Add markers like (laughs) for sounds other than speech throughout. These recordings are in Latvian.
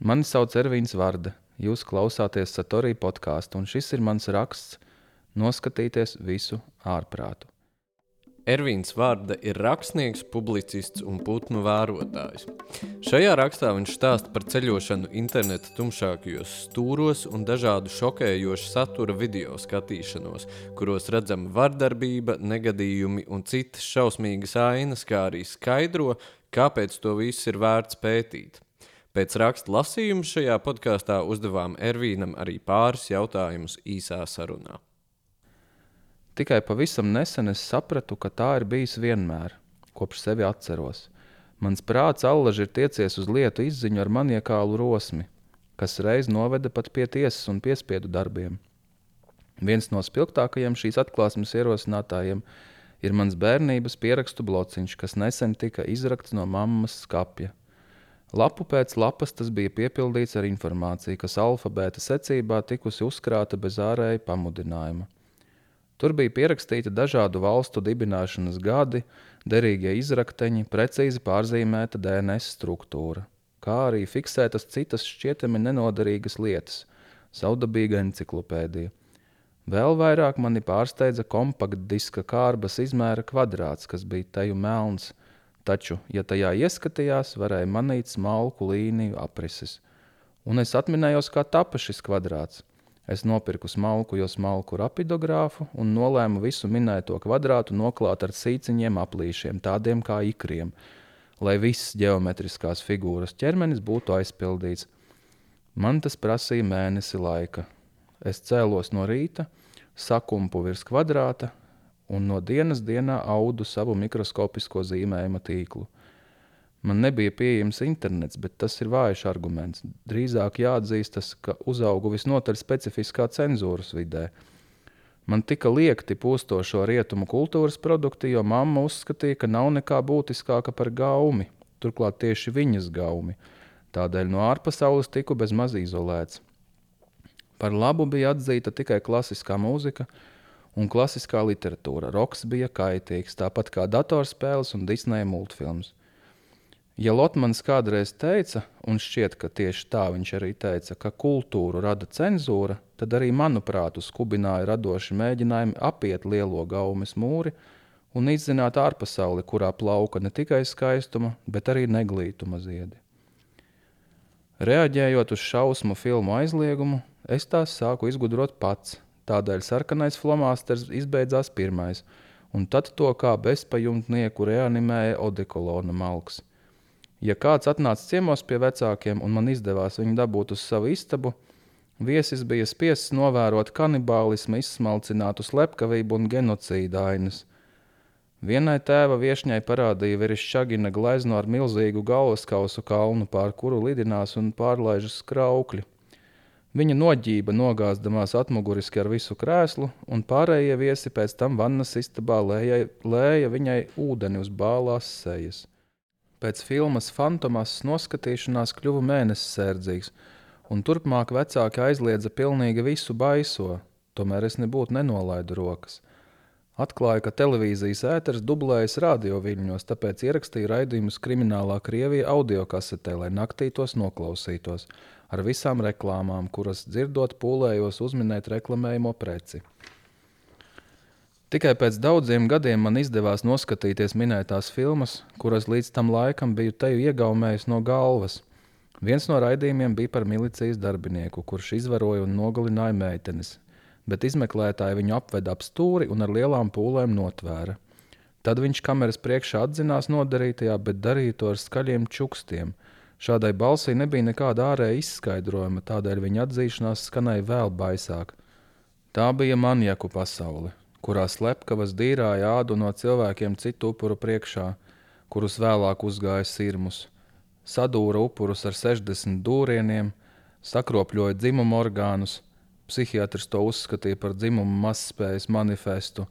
Mani sauc Ervīns Vārda. Jūs klausāties Satorī podkāstu, un šis ir mans raksts Noskatīties visu ārprātu. Ervīns Vārda ir rakstnieks, publicists un putnu vērotājs. Šajā rakstā viņš stāsta par ceļošanu interneta tumšākajos stūros un dažādu šokējošu satura video skatīšanos, kuros redzama vardarbība, negadījumi un citas šausmīgas ainas, kā arī skaidro, kāpēc to visu ir vērts pētīt. Pēc raksta lasījuma šajā podkāstā uzdevām Ervīnam arī pāris jautājumus īsā sarunā. Tikai pavisam nesen es sapratu, ka tā ir bijis vienmēr, kopš sevi atceros. Mans prāts allaži ir tiecies uz lietu izziņu ar maniekālu rosmi, kas reiz noveda pat pie tiesas un piespiedu darbiem. Viens no spilgtākajiem šīs atklāsmes ierosinātājiem ir mans bērnības pierakstu blociņš, kas nesen tika izrakts no mammas skapja. Lapu pēc lapas tas bija piepildīts ar informāciju, kas alfabēta secībā tikusi uzkrāta bez ārēja pamudinājuma. Tur bija pierakstīti dažādu valstu dibināšanas gadi, derīgie izrakteņi, precīzi pārzīmēta DNS struktūra, kā arī fiksētas citas šķietami nenoderīgas lietas, saudabīga enciklopēdija. Vēl vairāk mani pārsteidza kompaktdiska kārbas izmēra kvadrāts, kas bija teju melns, taču, ja tajā ieskatījās, varēja manīt smalku līniju aprises. Un es atminējos, kā tapa šis kvadrāts. Es nopirku smalku, jo smalku rapidogrāfu un nolēmu visu minēto kvadrātu noklāt ar sīciņiem aplīšiem, tādiem kā ikriem, lai viss geometriskās figūras ķermenis būtu aizpildīts. Man tas prasīja mēnesi laika. Es cēlos no rīta, sakumpu virs kvadrāta, un no dienas dienā audu savu mikroskopisko zīmējuma tīklu. Man nebija pieejams internets, bet tas ir vājš arguments. Drīzāk jāatzīstas, ka uzaugu visnotaļ specifiskā cenzūras vidē. Man tika liekti pūstošo rietumu kultūras produkti, jo mamma uzskatīja, ka nav nekā būtiskāka par gaumi, turklāt tieši viņas gaumi. Tādēļ no ārpasaules tiku bezmaz izolēts. Par labu bija atzīta tikai klasiskā mūzika, un klasiskā literatūra. Roks bija kaitīgs, tāpat kā datorspēles un Disneja multfilms. Ja Lotmans kādreiz teica, un šķiet, ka tieši tā viņš arī teica, ka kultūru rada cenzūra, tad arī, manuprāt, skubināja radoši mēģinājumi apiet lielo gaumes mūri un izzināt ārpasauli, kurā plauka ne tikai skaistuma, bet arī neglītuma ziedi. Reaģējot uz šausmu filmu aizliegumu, es tās sāku izgudrot pats, Tādēļ sarkanais flomasters izbeidzās pirmais, un tad to kā bezpajumtnieku reanimēja odekolona malks. Ja kāds atnāca ciemos pie vecākiem un man izdevās viņu dabūt uz savu istabu, viesis bija spiests novērot kanibālismu, izsmalcinātu slepkavību un genocīda ainas. Vienai tēva viesņai parādīja Verišķagina glezno ar milzīgu galvaskausu kalnu, pār kuru lidinās un pārlaižas kraukļi. Viņa noģība nogāzdamās atmuguriski ar visu krēslu, un pārējie viesi pēc tam vannas istabā lēja, lēja viņai ūdeni uz bālās sejas. Pēc filmas Fantomas noskatīšanās kļuva mēnesis sērdzīgs, un turpmāk vecāki aizliedza pilnīgi visu baiso, tomēr es nebūtu nenolaidu rokas. Atklāja, ka televīzijas ēteris dublējas radioviļņos, tāpēc ierakstīja raidījumus kriminālā Krievija audio kasetē, lai naktī tos noklausītos ar visām reklāmām, kuras dzirdot pūlējos uzminēt reklamējumu preci. Tikai pēc daudziem gadiem man izdevās noskatīties minētās filmas, kuras līdz tam laikam biju teju iegaumējis no galvas. Viens no raidījumiem bija par milicijas darbinieku, kurš izvaroja un nogalināja meitenes, bet izmeklētāji viņu apveda ap stūri un ar lielām pūlēm notvēra. Tad viņš kameras priekšā atzinās nodarītajā, bet darīja to ar skaļiem čukstiem – Šādai balsī nebija nekāda ārēja izskaidrojuma, tādēļ viņa atzīšanās skanēja vēl baisāk. Tā bija manjaku pasaule, kurā slepkavas dīrāja ādu no cilvēkiem citu upuru priekšā, kurus vēlāk uzgāja sirmus, sadūra upurus ar 60 dūrieniem, sakropļoja dzimumu orgānus, psihiatrs to uzskatīja par dzimumu mazspējas manifestu,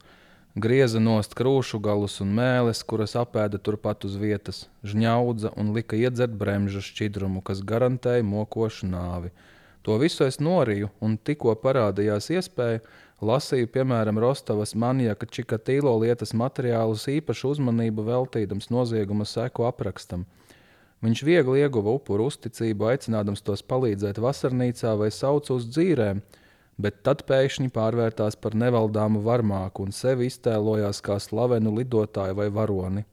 Grieza nost krūšu galus un mēles, kuras apēda turpat uz vietas, žņaudza un lika iedzert bremžu šķidrumu, kas garantēja mokošu nāvi. To visu es noriju, un tikko parādījās iespēja, lasīju, piemēram, Rostovas manijaka Čikatīlo lietas materiālus īpašu uzmanību veltīdams nozieguma seku aprakstam. Viņš viegli ieguva upuru uzticību, aicinādams tos palīdzēt vasarnīcā vai sauc uz dzīvēm, bet tad pēkšņi pārvērtās par nevaldāmu varmāku un sevi iztēlojās kā slavenu lidotāju vai varoni.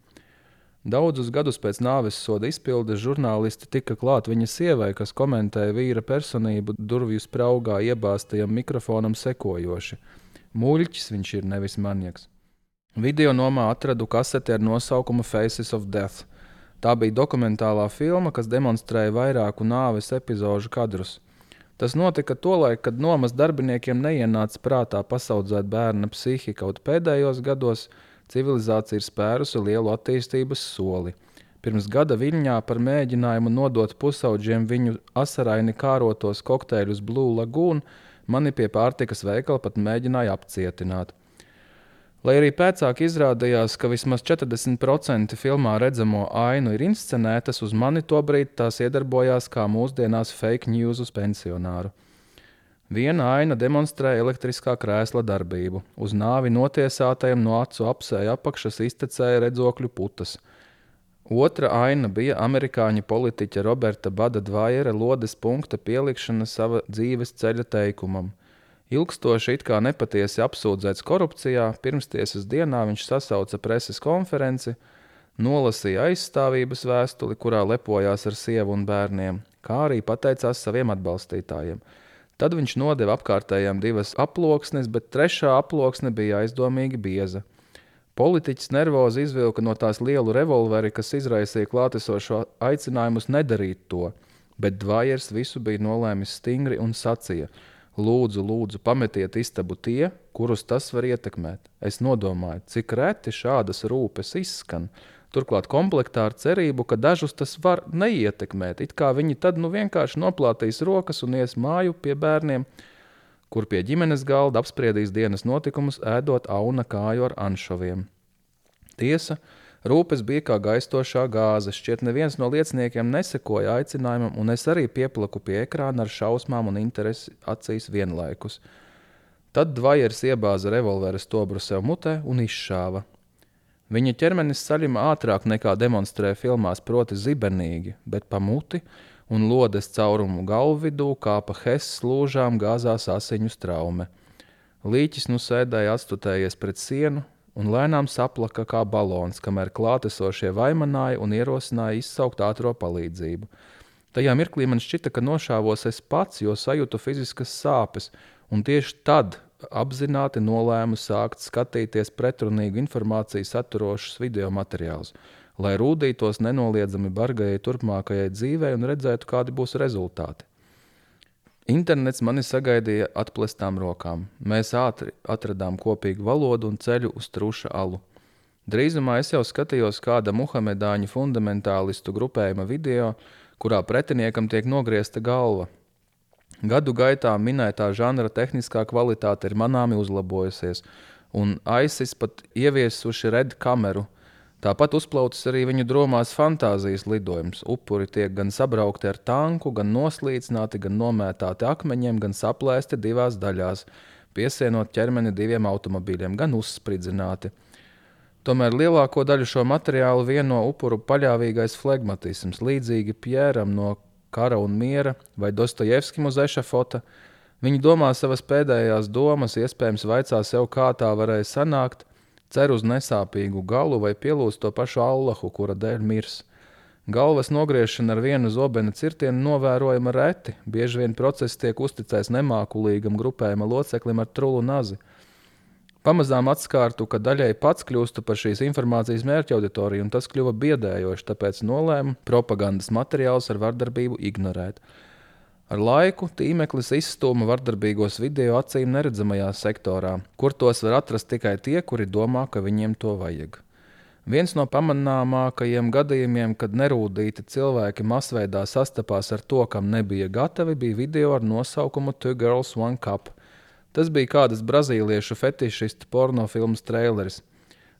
Daudzus gadus pēc nāves soda izpildes žurnālisti tika klāt viņa sievai, kas komentēja vīra personību durvju spraugā iebāztajam mikrofonam sekojoši: Mūļķis viņš ir nevis manieks. Video nomā atradu kaseti ar nosaukumu Faces of Death. Tā bija dokumentālā filma, kas demonstrēja vairāku nāves epizodu kadrus. Tas notika tolaik, kad nomas darbiniekiem neienāca prātā pasaudzēt bērna psihi kaut pēdējos gados, civilizācija ir spērusi lielu attīstības soli. Pirms gada Viļņā par mēģinājumu nodot pusauģiem viņu asaraini kārotos kokteļus Blue Lagoon mani pie pārtikas veikala pat mēģināja apcietināt. Lai arī pēcāk izrādījās, ka vismaz 40% filmā redzamo ainu ir inscenētas, uz mani tobrīd tās iedarbojās kā mūsdienās fake news uz pensionāru. Viena aina demonstrē elektriskā krēsla darbību. Uz nāvi notiesātajam no acu apsēja apakšas iztecēja redzokļu putas. Otra aina bija amerikāņu politiķa Roberta Bada Dvaiera lodes punkta pielikšana sava dzīves ceļa teikumam – Ilgstoši it kā nepatiesi apsūdzēts korupcijā, pirmstiesas dienā viņš sasauca preses konferenci, nolasīja aizstāvības vēstuli, kurā lepojās ar sievu un bērniem, kā arī pateicās saviem atbalstītājiem. Tad viņš nodeva apkārtējām divas aploksnes, bet trešā aploksne bija aizdomīgi bieza. Politiķis nervozi izvilka no tās lielu revolveri, kas izraisīja klātesošo aicinājumus nedarīt to, bet Dvajers visu bija nolēmis stingri un sacīja: Lūdzu, lūdzu, pametiet istabu tie, kurus tas var ietekmēt. Es nodomāju, cik reti šādas rūpes izskan. Turklāt komplektā ar cerību, ka dažus tas var neietekmēt. It kā viņi tad nu vienkārši noplātīs rokas un ies māju pie bērniem, kur pie ģimenes galda apspriedīs dienas notikumus, ēdot auna kāju ar anšoviem. Tiesa, Rūpes bija kā gaistošā gāze. Šķiet, neviens no lieciniekiem nesekoja aicinājumam, un es arī pieplaku pie ekrāna ar šausmām un interesi acīs vienlaikus. Tad Dvajers iebāza revolveru stobru sev mutē un izšāva. Viņa ķermenis saļima ātrāk nekā demonstrē filmās, proti, zibenīgi, bet pa muti un lodes caurumu galvu vidū kāpa hess lūžām gāzās asiņu straume. Līķis nu sēdēja atstutējies pret sienu, un lēnām saplaka kā balons, kamēr klātesošie vaimanāja un ierosināja izsaukt ātrā palīdzību. Tajā mirklī man šķita, ka nošāvos es pats, jo sajūtu fiziskas sāpes, un tieši tad apzināti nolēmu sākt skatīties pretrunīgu informāciju saturošus video materiālus, lai rūdītos nenoliedzami bargajai turpmākajai dzīvei un redzētu, kādi būs rezultāti. Internets mani sagaidīja atplestām rokām. Mēs ātri atradām kopīgu valodu un ceļu uz truša alu. Drīzumā es jau skatījos kāda muhamedāņu fundamentālistu grupējuma video, kurā pretiniekam tiek nogriezta galva. Gadu gaitā minētā žanra tehniskā kvalitāte ir manāmi uzlabojusies, un ISIS pat ieviesuši red kameru, Tāpat uzplaucis arī viņu dromās fantāzijas lidojums. Upuri tiek gan sabraukti ar tanku, gan noslīcināti, gan nomētāti akmeņiem, gan saplēsti divās daļās, piesienot ķermeni diviem automobīļiem, gan uzspridzināti. Tomēr lielāko daļu šo materiālu vieno upuru paļāvīgais flegmatisms, līdzīgi Pjēram no Kara un Miera vai Dostojevskim uz ešafota. Viņi domā savas pēdējās domas, iespējams, vaicā sev, kā tā varēja sanākt, cer uz nesāpīgu galu vai pielūdz to pašu Allahu, kura dēļ mirs. Galvas nogriešana ar vienu zobena cirtienu novērojama reti. Bieži vien process tiek uzticēts nemākulīgam grupējuma loceklim ar trulu nazi. Pamazām atskārtu, ka daļai pats kļūstu par šīs informācijas mērķa auditoriju, un tas kļuva biedējoši, tāpēc nolēmu propagandas materiālus ar vardarbību ignorēt. Ar laiku tīmeklis izstūma vardarbīgos video acīm neredzamajā sektorā, kur tos var atrast tikai tie, kuri domā, ka viņiem to vajag. Viens no pamanāmākajiem gadījumiem, kad nerūdīti cilvēki masveidā sastapās ar to, kam nebija gatavi, bija video ar nosaukumu Two Girls One Cup. Tas bija kādas brazīliešu fetišistu pornofilmas traileris.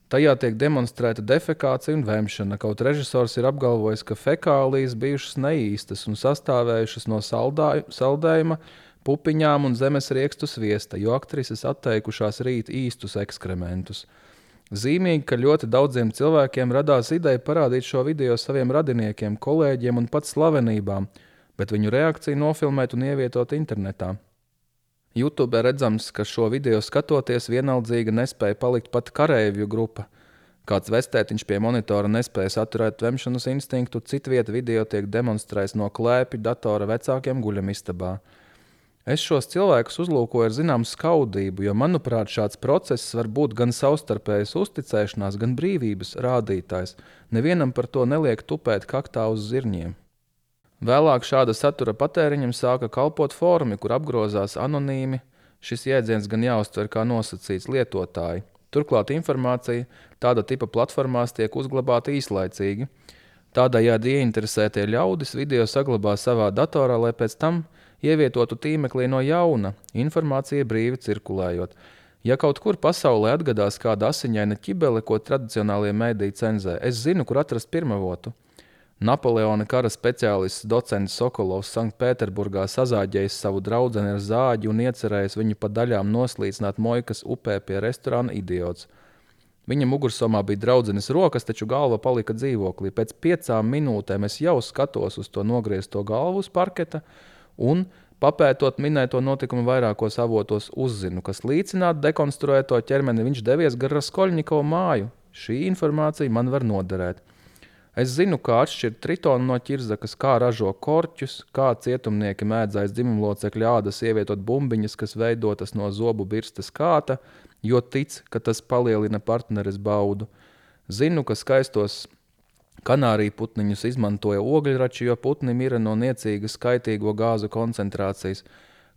Tajā tiek demonstrēta defekācija un vemšana, kaut režisors ir apgalvojis, ka fekālijas bijušas neīstas un sastāvējušas no saldāju, saldējuma, pupiņām un zemes riekstu sviesta, jo aktrises atteikušās rīt īstus ekskrementus. Zīmīgi, ka ļoti daudziem cilvēkiem radās ideja parādīt šo video saviem radiniekiem, kolēģiem un pat slavenībām, bet viņu reakciju nofilmēt un ievietot internetā. YouTube redzams, ka šo video skatoties vienaldzīgi nespēja palikt pat kareivju grupa. Kāds vestētiņš pie monitora nespēja saturēt vemšanas instinktu, citvieta video tiek demonstrēts no klēpja datora vecākiem guļamistabā. Es šos cilvēkus uzlūkoju ar zināmu skaudību, jo, manuprāt, šāds process var būt gan savstarpējas uzticēšanās, gan brīvības rādītājs. Nevienam par to neliek tupēt kaktā uz zirņiem. Vēlāk šāda satura patēriņam sāka kalpot formi, kur apgrozās anonīmi. Šis jēdziens gan jāuztver kā nosacīts lietotāji. Turklāt informācija tāda tipa platformās tiek uzglabāta īslaicīgi. Tādējādi ieinteresētie ļaudis video saglabā savā datorā, lai pēc tam ievietotu tīmeklī no jauna, informācija brīvi cirkulējot. Ja kaut kur pasaulē atgadās kāda asiņaina ķibele, ko tradicionālie mēdīji cenzē, es zinu, kur atrast pirmavotu. Napoleona kara speciālists docents Sokolovs Sanktpēterburgā sazāģējis savu draugu ar zāģi un iecerējis viņu pa daļām noslīcināt Mojkas upē pie restorāna idiots. Viņa mugursomā bija draudzenes rokas, taču galva palika dzīvoklī. Pēc piecām minūtēm es jau skatos uz to nogriezto galvu uz parketa, un, papētot minēto notikumu vairākos avotos, uzzinu, kas līdzināt dekonstruēto ķermeni, viņš devies gar Raskoļņikovu māju. Šī informācija man var noderēt. Es zinu, kā atšķirt tritonu no ķirzakas, kā ražo korķus, kā cietumnieki mēdzais dzimumlocekļu ādas ievietot bumbiņas, kas veidotas no zobu birstas kāta, jo tic, ka tas palielina partneres baudu. Zinu, ka skaistos Kanāriju putniņus izmantoja ogļrači, jo putni mira no niecīgas kaitīgo gāzu koncentrācijas,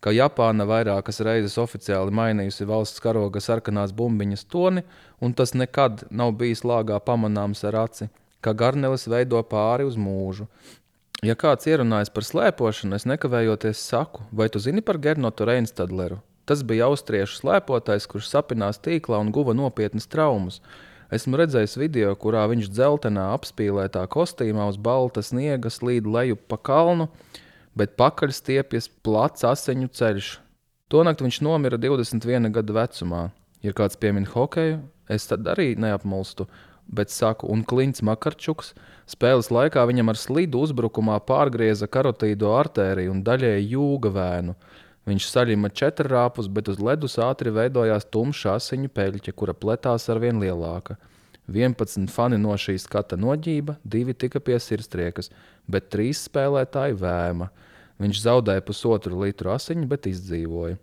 ka Japāna vairākas reizes oficiāli mainījusi valsts karoga sarkanās bumbiņas toni, un tas nekad nav bijis lāgā pamanāms ar aci, ka garnelis veido pāri uz mūžu. Ja kāds ierunājas par slēpošanu, es nekavējoties saku, vai tu zini par Gernotu Reinstadleru? Tas bija austriešu slēpotājs, kurš sapinās tīklā un guva nopietnas traumas. Esmu redzējis video, kurā viņš dzeltenā apspīlētā kostīmā uz balta sniega slīd leju pa kalnu, bet pakaļ stiepjas plats asiņu ceļš. Tonakt viņš nomira 21 gadu vecumā. Ja kāds piemin hokeju, es tad arī neapmulstu, bet saku, un Klints Makarčuks spēles laikā viņam ar slidu uzbrukumā pārgrieza karotīdo artēriju un daļēji jūga vēnu. Viņš saļima četrrāpus, bet uz ledus ātri veidojās tumša asiņu peļķe, kura pletās ar vien lielāka. 11 fani no šīs skata noģība, divi tika pie sirdstriekas, bet trīs spēlētāji vēma. Viņš zaudēja pusotru litru asiņu, bet izdzīvoja.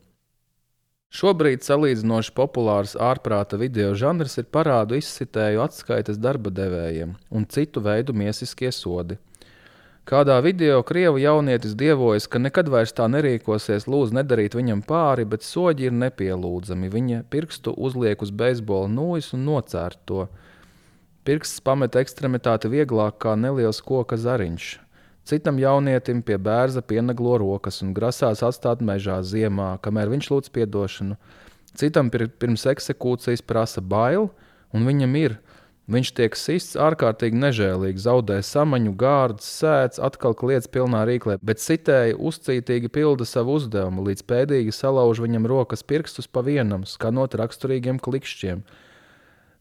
Šobrīd salīdzinoši populārs ārprāta video žanrs ir parādu izsitēju atskaites darba devējiem un citu veidu miesiskie sodi. Kādā video krievu jaunietis dievojas, ka nekad vairs tā nerīkosies, lūdz nedarīt viņam pāri, bet soļi ir nepielūdzami. Viņa pirkstu uzliek uz beisbola nūjas un nocērt to. Pirksts pamet ekstremitāti vieglāk kā neliels koka zariņš. Citam jaunietim pie bērza pienaglo rokas un grasās atstāt mežā ziemā, kamēr viņš lūdz atdošanu. Citam pirms eksekūcijas prasa bail, un viņam ir Viņš tiek sists ārkārtīgi nežēlīgi, zaudē samaņu, gārdas, sēdz, atkal kliedz pilnā rīklē, bet sitēji uzcītīgi pilda savu uzdevumu, līdz pēdīgi salauž viņam rokas pirkstus pa vienam, skanot raksturīgiem klikšķiem.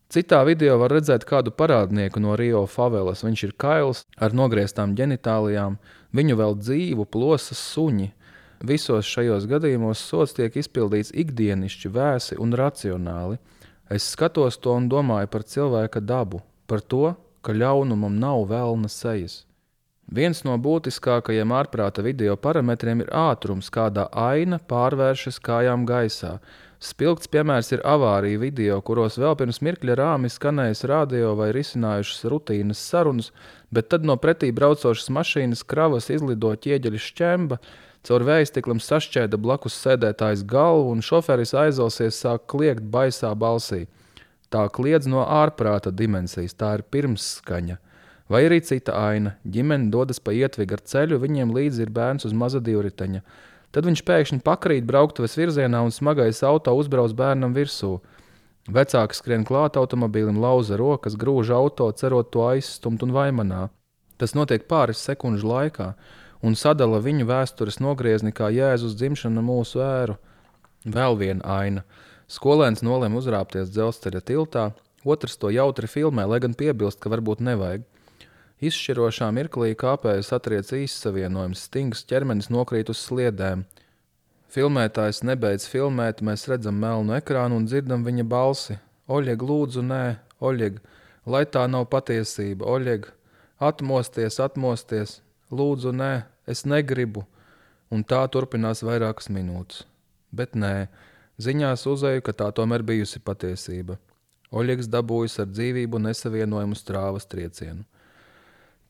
Citā video var redzēt kādu parādnieku no Rio favelas. Viņš ir kails ar nogrieztām ģenitālijām, viņu vēl dzīvu plosas suņi. Visos šajos gadījumos sots tiek izpildīts ikdienišķi, vēsi un racionāli. Es skatos to un domāju par cilvēka dabu, par to, ka ļaunumam nav vēlna sejas. Viens no būtiskākajiem ārprāta video parametriem ir ātrums, kādā aina pārvēršas kājām gaisā. Spilgts piemērs ir avārija video, kuros vēl pirms mirkļa rāmi skanējis radio vai risinājušas rutīnas sarunas, bet tad no pretī braucošas mašīnas kravas izlido ķieģeļa šķemba, Caur vējstiklam sašķēda blakus sēdētājs galvu, un šoferis aizvelsies sāk kliegt baisā balsī. Tā kliedz no ārprāta dimensijas, tā ir pirmsskaņa. Vai arī cita aina. Ģimene dodas pa ietvigu ar ceļu, viņiem līdzi ir bērns uz maza divriteņa. Tad viņš pēkšņi pakrīt brauktuves virzienā un smagais auto uzbrauc bērnam virsū. Vecāks skrien klāt automobīlim, lauza rokas, grūž auto, cerot to aizstumt un vaimanā. Tas notiek pāris sekundžu laikā un sadala viņu vēstures nogriezni kā Jēzus dzimšana mūsu ēru. Vēl viena aina. Skolēns nolēma uzrāpties dzelzceļa tiltā, Otrs to jautri filmē, lai gan piebilst, ka varbūt nevajag. Izšķirošā mirklī kāpējas atriec īssavienojums, stingrs ķermenis nokrīt uz sliedēm. Filmētājs nebeidz filmēt, mēs redzam melnu ekrānu un dzirdam viņa balsi. Oļeg, lūdzu, nē, Oļeg, lai tā nav patiesība, Oļeg, atmosties, atmosties, lūdzu, nē, es negribu. Un tā turpinās vairākas minūtes. Bet nē, ziņās uzēju, ka tā tomēr bijusi patiesība. Oļegs dabūjis ar dzīvību nesavienojumu strāvas triecienu.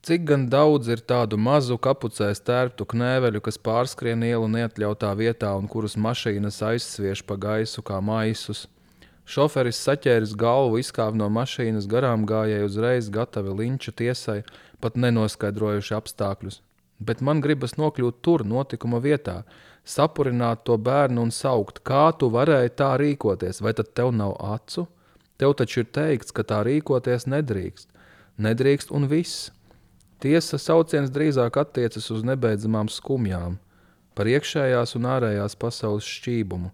Cik gan daudz ir tādu mazu kapucē stērptu knēveļu, kas pārskrien ielu neatļautā vietā un kurus mašīnas aizsviež pa gaisu kā maisus. Šoferis saķēris galvu, izkāpa no mašīnas garām gājēji uzreiz gatavi linču tiesai, pat nenoskaidrojuši apstākļus. Bet man gribas nokļūt tur, notikuma vietā, sapurināt to bērnu un saukt, kā tu varēji tā rīkoties, vai tad tev nav acu? Tev taču ir teikts, ka tā rīkoties nedrīkst. Nedrīkst un viss. Tiesa sauciens drīzāk attiecas uz nebeidzamām skumjām, par iekšējās un ārējās pasaules šķībumu.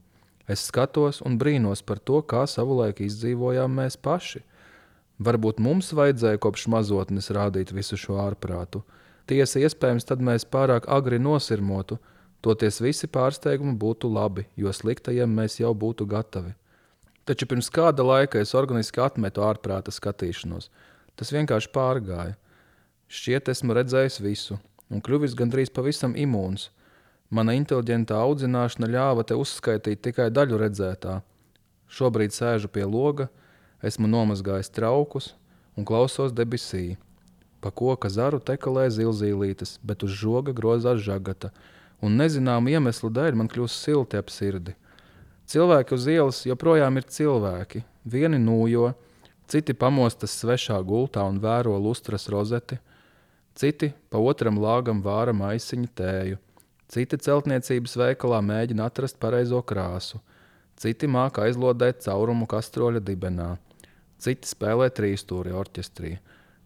Es skatos un brīnos par to, kā savulaik izdzīvojām mēs paši. Varbūt mums vajadzēja kopš mazotnes rādīt visu šo ārprātu. Tiesa, iespējams, tad mēs pārāk agri nosirmotu, toties visi pārsteigumi būtu labi, jo sliktajiem mēs jau būtu gatavi. Taču pirms kāda laika es organiski atmetu ārprāta skatīšanos. Tas vienkārši pārgāja. Šķiet, esmu redzējis visu un kļuvis gandrīz pavisam imūns. Mana inteliģentā audzināšana ļāva te uzskaitīt tikai daļu redzētā. Šobrīd sēžu pie loga, esmu nomazgājis traukus un klausos debesī. Pa koka zaru tekalē zilzīlītes, bet uz žoga grozās žagata, un nezināmu iemeslu dēļ man kļūst silti ap sirdi. Cilvēki uz ielas joprojām ir cilvēki. Vieni nūjo, citi pamostas svešā gultā un vēro lustras rozeti, Citi pa otram lāgam vāra maisiņu tēju, citi celtniecības veikalā mēģina atrast pareizo krāsu, citi māca aizlodēt caurumu kastroļa dibenā, citi spēlē trīsstūri orķestrī,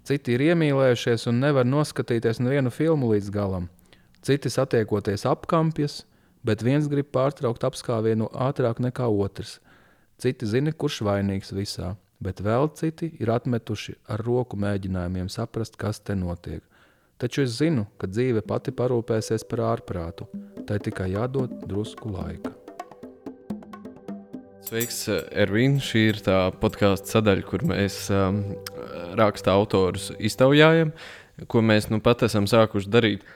citi ir iemīlējušies un nevar noskatīties nevienu filmu līdz galam, citi satiekoties apkampjas, bet viens grib pārtraukt apskāvienu ātrāk nekā otrs. Citi zina, kurš vainīgs visā, bet vēl citi ir atmetuši ar roku mēģinājumiem saprast, kas te notiek. Taču es zinu, ka dzīve pati parūpēsies par ārprātu. Tai tikai jādod drusku laika. Sveiks, Ervīna. Šī ir tā podkāstu sadaļa, kur mēs um, raksta autorus iztaujājam, ko mēs nu pat esam sākuši darīt.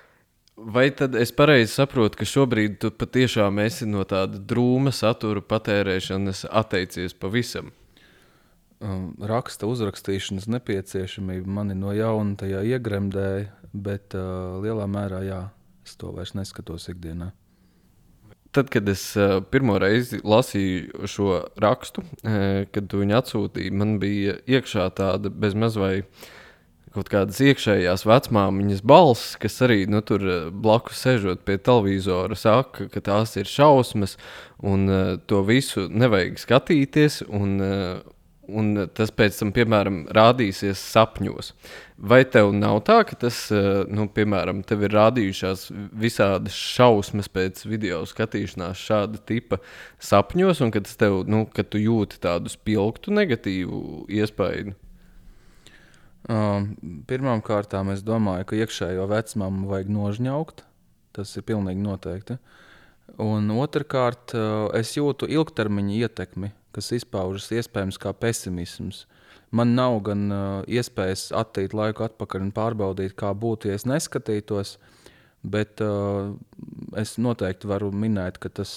Vai tad es pareizi saprotu, ka šobrīd tu patiešām esi no tāda drūma satura patērēšanas atteicies pavisam? Um, raksta uzrakstīšanas nepieciešamība mani no jauna tajā iegremdēja, bet uh, lielā mērā jā, es to vairs neskatos ikdienā. Tad, kad es uh, pirmo reizi lasīju šo rakstu, uh, kad tu viņu atsūtīji, man bija iekšā tāda bezmaz vai kaut kādas iekšējās vecmāmiņas balss, kas arī nu, tur blakus sēžot pie televizora, saka, ka tās ir šausmas un uh, to visu nevajag skatīties. Un, uh, un tas pēc tam, piemēram, rādīsies sapņos. Vai tev nav tā, ka tas, eh, nu, piemēram, tev ir rādījušās visādas šausmas pēc video skatīšanās šāda tipa sapņos, un ka tas tev, nu, ka tu jūti tādu spilgtu negatīvu iespaidu? Um, Pirmkārt, es domāju, ka iekšējo vecmāmu vajag nožņaukt. Tas ir pilnīgi noteikti. Un otrkārt, uh, es jūtu ilgtermiņa ietekmi kas izpaužas iespējams kā pesimisms. Man nav gan uh, iespējas attīt laiku atpakaļ un pārbaudīt, kā būtu, ja es neskatītos, bet uh, es noteikti varu minēt, ka tas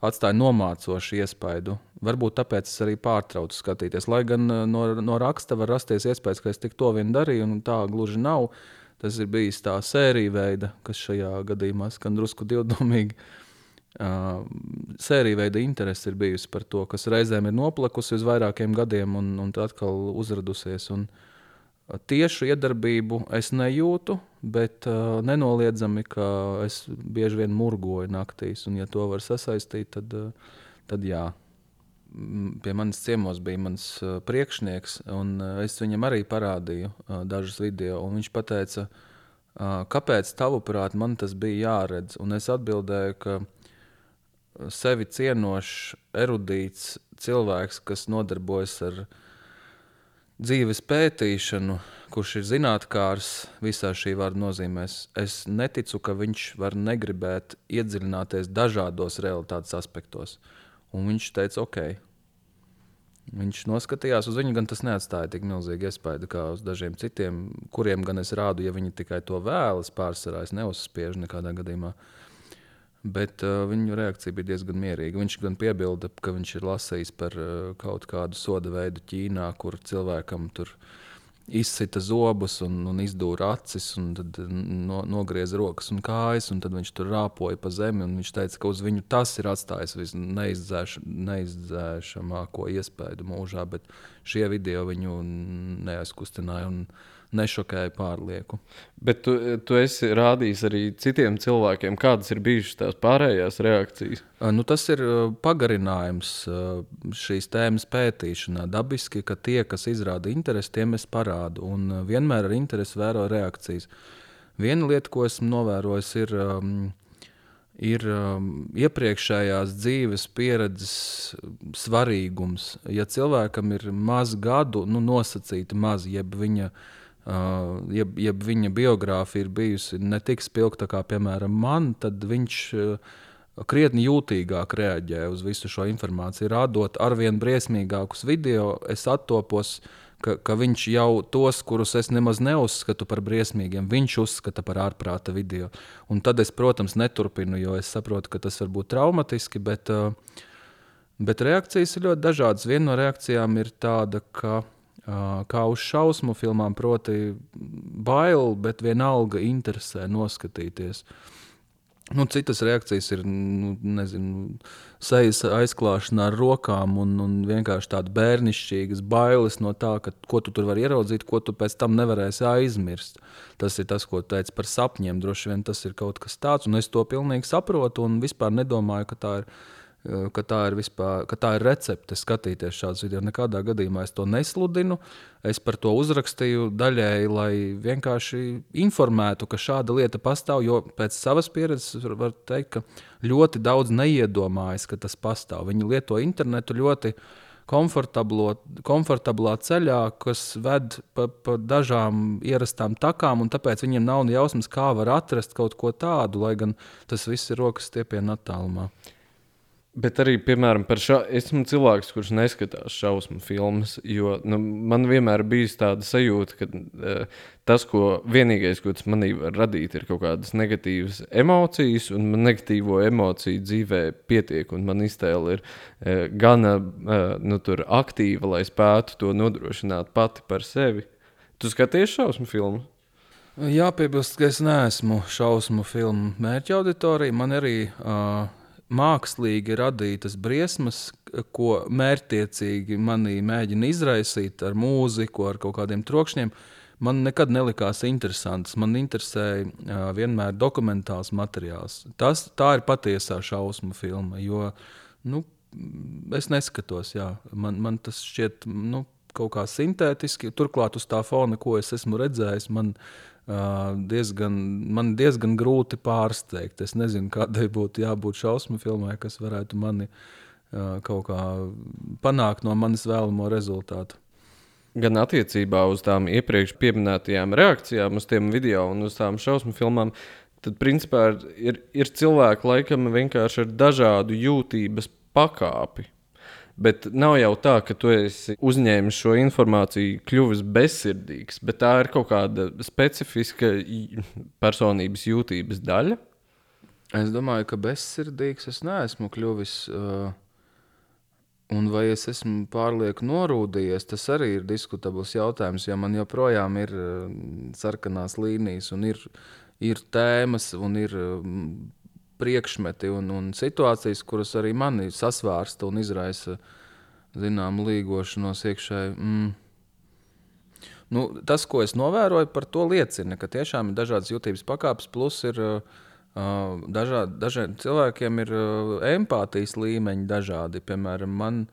atstāja nomācošu iespaidu. Varbūt tāpēc es arī pārtraucu skatīties. Lai gan uh, no, no raksta var rasties iespējas, ka es tik to vien darīju, un tā gluži nav. Tas ir bijis tā sērija veida, kas šajā gadījumā skan drusku divdomīgi. Uh, Uh, sērija veida interese ir bijusi par to, kas reizēm ir noplekusi uz vairākiem gadiem un, un atkal uzradusies. Un, tiešu iedarbību es nejūtu, bet uh, nenoliedzami, ka es bieži vien murgoju naktīs. Un, ja to var sasaistīt, tad, uh, tad jā. Pie manis ciemos bija mans uh, priekšnieks, un uh, es viņam arī parādīju uh, dažus video. Viņš teica, kāpēc tavuprāt man tas bija jāredz? Un es atbildēju, ka sevi cienošs, erudīts cilvēks, kas nodarbojas ar dzīves pētīšanu, kurš ir zinātnēkārs visā šī vārda nozīmēs, es neticu, ka viņš var negribēt iedziļināties dažādos realitātes aspektos. Un viņš teica, ok. Viņš noskatījās uz viņu, gan tas neatstāja tik milzīgu iespaidu kā uz dažiem citiem, kuriem gan es rādu, ja viņi tikai to vēlas, pārsvarā es neuzspiežu nekādā gadījumā. Bet uh, viņu reakcija bija diezgan mierīga. Viņš gan piebilda, ka viņš ir lasījis par uh, kaut kādu soda veidu Ķīnā, kur cilvēkam tur izsita zobus un, un izdūra acis, un tad no, nogrieza rokas un kājas, un tad viņš tur rāpoja pa zemi. Viņš teica, ka uz viņu tas ir atstājis visneizdzēš, neizdzēšamāko iespēju mūžā, bet šie video viņu neaizkustināja. Un, nešokēja pārlieku. Bet tu, tu esi rādījis arī citiem cilvēkiem, kādas ir bijušas tās pārējās reakcijas. Nu, tas ir pagarinājums šīs tēmas pētīšanā. Dabiski, ka tie, kas izrāda interesi, tiem es parādu un vienmēr ar interesi vēro reakcijas. Viena lieta, ko esmu novērojis, ir, ir iepriekšējās dzīves pieredzes svarīgums. Ja cilvēkam ir maz gadu, nu, nosacīti maz, jeb viņa viņa Uh, ja, ja viņa biogrāfija ir bijusi ne tik spilgta kā, piemēram, man, tad viņš uh, krietni jūtīgāk reaģē uz visu šo informāciju. Radot arvien briesmīgākus video, es attopos, ka, ka viņš jau tos, kurus es nemaz neuzskatu par briesmīgiem, viņš uzskata par ārprāta video. Un tad es, protams, neturpinu, jo es saprotu, ka tas var būt traumatiski. Bet, uh, bet reakcijas ir ļoti dažādas. Viena no reakcijām ir tāda, ka kā uz šausmu filmām, proti, bail, bet vienalga interesē noskatīties. Nu, citas reakcijas ir nu, nezinu, sejas aizklāšana ar rokām un, un vienkārši tādas bērnišķīgas bailes no tā, ka, ko tu tur vari ieraudzīt, ko tu pēc tam nevarēsi aizmirst. Tas ir tas, ko teica par sapņiem. Droši vien tas ir kaut kas tāds, un es to pilnīgi saprotu un vispār nedomāju, ka tā ir ka tā ir, vispār, ka tā ir recepte skatīties šādus video. Nekādā gadījumā es to nesludinu. Es par to uzrakstīju daļēji, lai vienkārši informētu, ka šāda lieta pastāv. Jo pēc savas pieredzes var teikt, ka ļoti daudz neiedomājas, ka tas pastāv. Viņi lieto internetu ļoti komfortablā ceļā, kas ved pa, pa dažām ierastām takām, un tāpēc viņiem nav jausmas, kā var atrast kaut ko tādu, lai gan tas viss ir rokas stiepienā attālumā. Bet arī, piemēram, par šo esmu cilvēks, kurš neskatās šausmu filmas. Jo nu, man vienmēr bija tāda sajūta, ka uh, tas, ko vienīgais, ko tas manī var radīt, ir kaut kādas negatīvas emocijas, un man negatīvo emociju dzīvē pietiek. Man iztēle ir uh, gana uh, nu, aktīva, lai spētu to nodrošināt pati par sevi. Tu skaties šausmu filmu? Jāpiebilst, ka es neesmu šausmu filmu mērķa auditorija. Man arī uh, mākslīgi radītas briesmas, ko mērķiecīgi manī mēģina izraisīt ar mūziku, ar kaut kādiem trokšņiem, man nekad nelikās interesants. Man interesēja uh, vienmēr dokumentāls materiāls. Tas, tā ir patiesā šausmu filma. Jo, nu, es neskatos, jā. man, man tas šķiet nu, kaut kā sintētiski. Turklāt uz tā fona, ko es esmu redzējis, man ir diezgan, man diezgan grūti pārsteigt. Es nezinu, kādai būtu jābūt šausmu filmai, kas varētu mani kaut kā panākt no manis vēlamo rezultātu. Gan attiecībā uz tām iepriekš minētajām reakcijām, uz tiem video un uz tām šausmu filmām, tad principā ir, ir cilvēki laikam vienkārši ar dažādu jūtības pakāpi. Bet nav jau tā, ka tu esi uzņēmis šo informāciju, kļuvis bezsirdīgs, bet tā ir kaut kāda specifiska personības jūtības daļa. Es domāju, ka bezsirdīgs es neesmu kļuvis. Uh... Un vai es esmu pārlieku norūdījies, tas arī ir diskutabls jautājums. Jo man joprojām ir uh, sarkanās līnijas, un ir, ir tēmas, un ir priekšmeti un, un situācijas, kuras arī mani sasvērsta un izraisa zināmu līgošanos iekšēji. Mm. Nu, tas, ko es novēroju, par to liecina, ka tiešām ir dažādas jūtības pakāpes, plus ir uh, dažādi, dažiem cilvēkiem ir uh, empātijas līmeņi dažādi. Piemēram, man.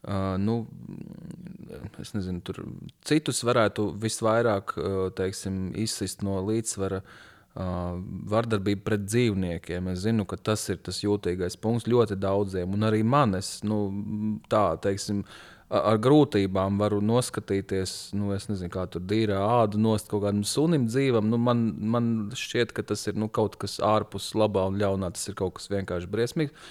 Uh, nu, es nezinu, tur citus varētu visvairāk uh, teiksim, izsist no līdzsvara uh, Uh, vardarbība pret dzīvniekiem. Es zinu, ka tas ir tas jūtīgais punkts ļoti daudziem. Un arī man, es, nu, tā teiksim, ar grūtībām varu noskatīties, nu, es nezinu, kā tur dīrā ādu nost kaut kādam sunim dzīvam. Nu, man, man šķiet, ka tas ir nu, kaut kas ārpus labā un ļaunā. Tas ir kaut kas vienkārši briesmīgs.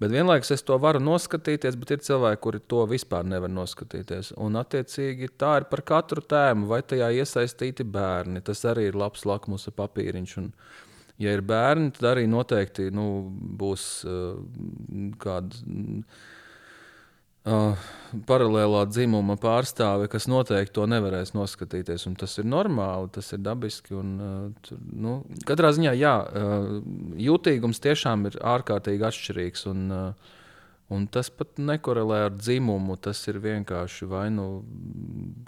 Bet vienlaikus es to varu noskatīties, bet ir cilvēki, kuri to vispār nevar noskatīties. Un, attiecīgi, tā ir par katru tēmu, vai tajā iesaistīti bērni. Tas arī ir labs lakmus papīriņš. Un, ja ir bērni, tad arī noteikti nu, būs uh, kāda. Uh, paralēlā dzimuma pārstāve, kas noteikti to nevarēs noskatīties. Tas ir normāli, tas ir dabiski. Un, uh, tur, nu, katrā ziņā, jā, uh, jūtīgums tiešām ir ārkārtīgi atšķirīgs. Un, uh, un tas pat nekorelē ar dzimumu. Tas ir vienkārši vai nu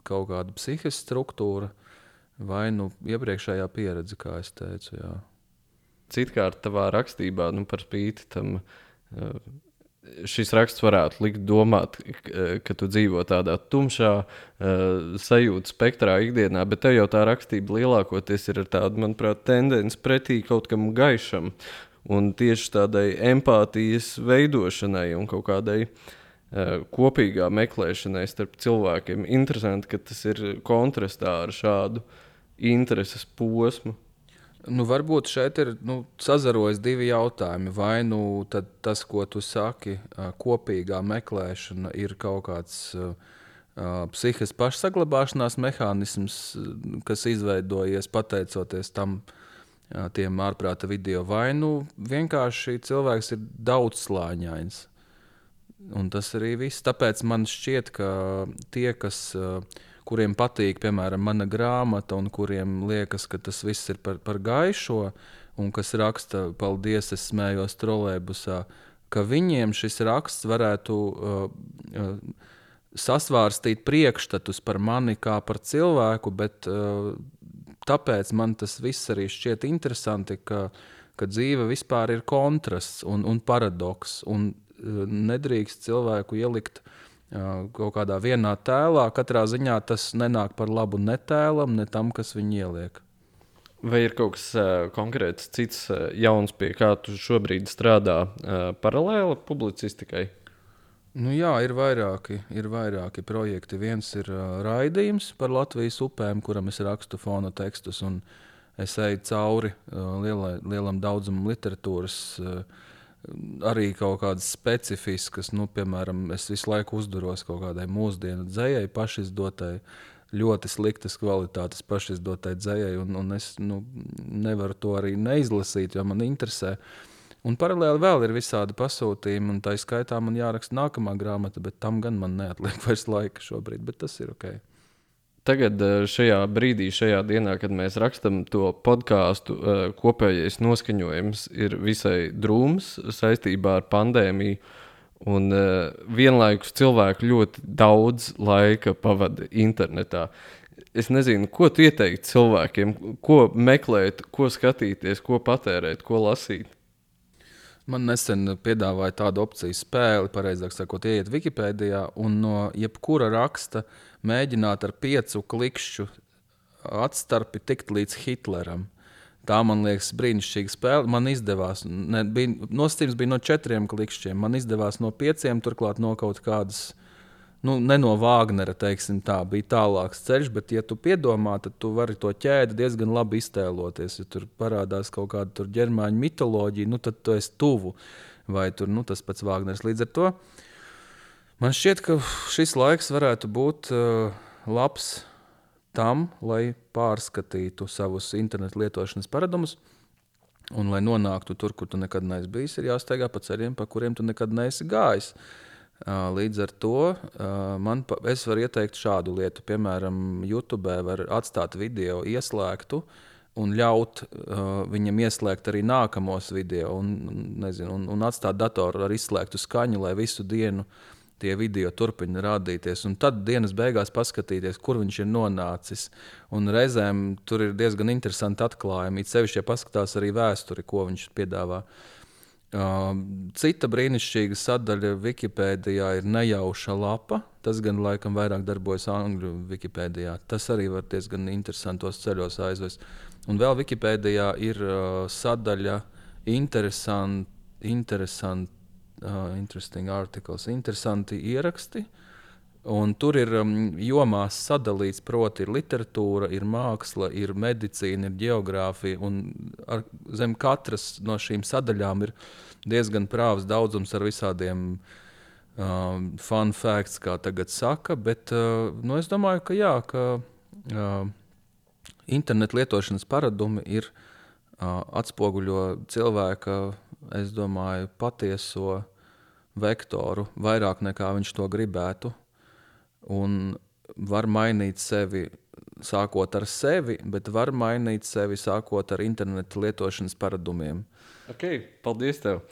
kaut kāda psihiska struktūra, vai nu iepriekšējā pieredze, kā es teicu. Jā. Citkārt, tavā rakstībā, nu, par spīti tam. Uh, šis raksts varētu likt domāt, ka tu dzīvo tādā tumšā uh, sajūta spektrā ikdienā, bet tev jau tā rakstība lielākoties ir tāda, manuprāt, tendence pretī kaut kam gaišam. Un tieši tādai empātijas veidošanai un kaut kādai uh, kopīgā meklēšanai starp cilvēkiem. Interesanti, ka tas ir kontrastā ar šādu intereses posmu. Nu, varbūt šeit ir nu, sazarojas divi jautājumi. Vai nu tas, ko tu saki, kopīgā meklēšana ir kaut kāds uh, psihiskās pašsaglabāšanās mehānisms, kas izveidojies pateicoties tam, uh, tiem ārprāta video, vai nu vienkārši cilvēks ir daudzslāņains. Un tas arī viss. Tāpēc man šķiet, ka tie, kas uh, kuriem patīk, piemēram, mana grāmata, un kuriem liekas, ka tas viss ir par, par gaišo, un kas raksta, paldies, es smējos trolēbusā, ka viņiem šis raksts varētu uh, uh, sasvārstīt priekšstatus par mani kā par cilvēku, bet uh, tāpēc man tas viss arī šķiet interesanti, ka, ka dzīve vispār ir kontrasts un, un paradoks, un uh, nedrīkst cilvēku ielikt uh, kaut kādā vienā tēlā. Katrā ziņā tas nenāk par labu ne tēlam, ne tam, kas viņu ieliek. Vai ir kaut kas uh, konkrēts, cits uh, jauns, pie kā tu šobrīd strādā uh, paralēli publicistikai? Nu, jā, ir vairāki, ir vairāki projekti. Viens ir uh, raidījums par Latvijas upēm, kuram es rakstu fona tekstus. Es eju cauri uh, lielai, lielam daudzumam literatūras uh, arī kaut kādas specifiskas, nu, piemēram, es visu laiku uzduros kaut kādai mūsdienu dzējai, pašizdotai, ļoti sliktas kvalitātes pašizdotai dzējai, un, un es nu, nevaru to arī neizlasīt, jo man interesē. Un paralēli vēl ir visādi pasūtījumi, un tā skaitā man jāraksta nākamā grāmata, bet tam gan man neatliek (laughs) vairs laika šobrīd, bet tas ir ok. Tagad, eh, šajā brīdī, šajā dienā, kad mēs rakstām to podkāstu, eh, kopējais noskaņojums ir visai drūms saistībā ar pandēmiju. Un uh, vienlaikus cilvēki ļoti daudz laika pavada internetā. Es nezinu, ko tu ieteiktu cilvēkiem, ko meklēt, ko skatīties, ko patērēt, ko lasīt. Man nesen piedāvāja tādu opciju spēli, pareizāk sakot, ieiet Wikipēdijā un no jebkura raksta mēģināt ar piecu klikšķu atstarpi tikt līdz Hitleram. Tā man liekas brīnišķīga spēle. Man izdevās, ne, bija, nostājums bija no četriem klikšķiem. Man izdevās no pieciem, turklāt no kaut kādas nu, ne no Vāgnera, teiksim, tā bija tālāks ceļš, bet, ja tu piedomā, tad tu vari to ķēdi diezgan labi iztēloties. Ja tur parādās kaut kāda ģermāņu mitoloģija, nu, tad tu esi tuvu. Vai tur nu, tas pats Vāgners līdz ar to. Man šķiet, ka šis laiks varētu būt uh, labs tam, lai pārskatītu savus internetu lietošanas paradumus. Un, lai nonāktu tur, kur tu nekad neesi bijis, ir jāsteigā pa ceļiem, pa kuriem tu nekad neesi gājis. Uh, Līdz ar to man, es varu ieteikt šādu lietu. Piemēram, YouTube var atstāt video ieslēgtu un ļaut uh, viņam ieslēgt arī nākamos video, un, nezinu, un, un atstāt datoru ar izslēgtu skaņu, lai visu dienu tie video turpina rādīties. Un tad dienas beigās paskatīties, kur viņš ir nonācis. Un reizēm tur ir diezgan interesanti atklājumi. It sevišķi, ja paskatās arī vēsturi, ko viņš piedāvā. Uh, Cita brīnišķīga sadaļa Wikipēdijā ir nejauša lapa. Tas gan laikam vairāk darbojas angļu Wikipēdijā. Tas arī var diezgan interesantos ceļos aizvest. Un vēl Wikipēdijā ir uh, sadaļa interesanti, interesanti, uh, interesting articles, interesanti ieraksti. Un tur ir um, jomās sadalīts, proti, ir literatūra, ir māksla, ir medicīna, ir geogrāfija. Ar, zem katras no šīm sadaļām ir diezgan prāvs daudzums ar visādiem um, fun facts, kā tagad saka. Bet uh, nu, es domāju, ka jā, ka uh, internetu lietošanas paradumi ir uh, atspoguļo cilvēka, es domāju, patieso vektoru vairāk nekā viņš to gribētu un var mainīt sevi sākot ar sevi, bet var mainīt sevi sākot ar internetu lietošanas paradumiem. Ok, paldies tev!